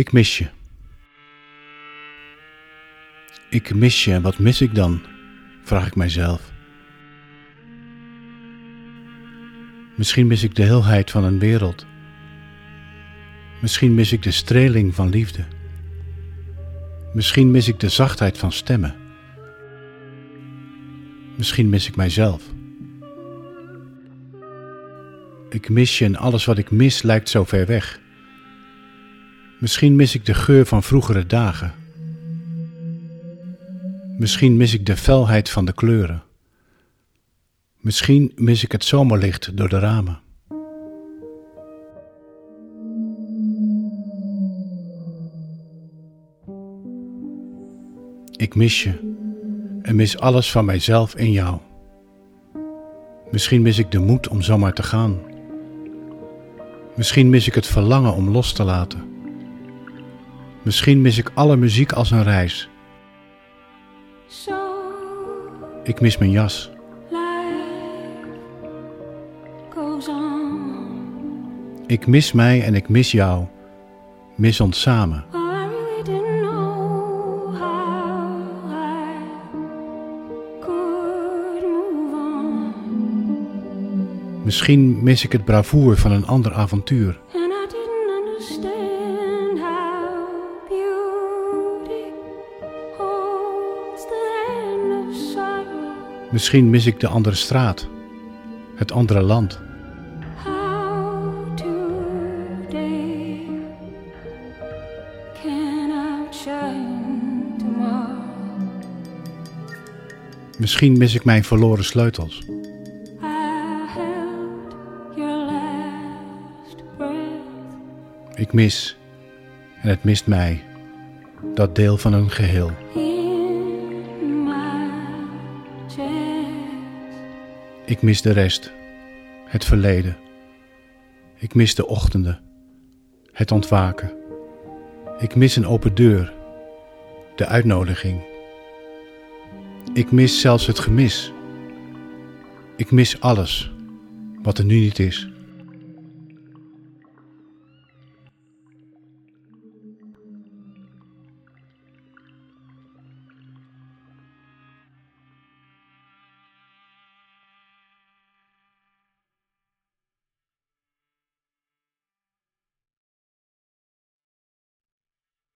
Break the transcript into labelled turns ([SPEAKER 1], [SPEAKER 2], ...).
[SPEAKER 1] Ik mis je. Ik mis je en wat mis ik dan? vraag ik mijzelf. Misschien mis ik de heelheid van een wereld. Misschien mis ik de streling van liefde. Misschien mis ik de zachtheid van stemmen. Misschien mis ik mijzelf. Ik mis je en alles wat ik mis lijkt zo ver weg. Misschien mis ik de geur van vroegere dagen. Misschien mis ik de felheid van de kleuren. Misschien mis ik het zomerlicht door de ramen. Ik mis je en mis alles van mijzelf in jou. Misschien mis ik de moed om zomaar te gaan. Misschien mis ik het verlangen om los te laten. Misschien mis ik alle muziek als een reis. Ik mis mijn jas. Ik mis mij en ik mis jou. Mis ons samen. Misschien mis ik het bravoer van een ander avontuur. Misschien mis ik de andere straat, het andere land. Misschien mis ik mijn verloren sleutels. Ik mis, en het mist mij, dat deel van een geheel. Ik mis de rest, het verleden. Ik mis de ochtenden, het ontwaken. Ik mis een open deur, de uitnodiging. Ik mis zelfs het gemis. Ik mis alles wat er nu niet is.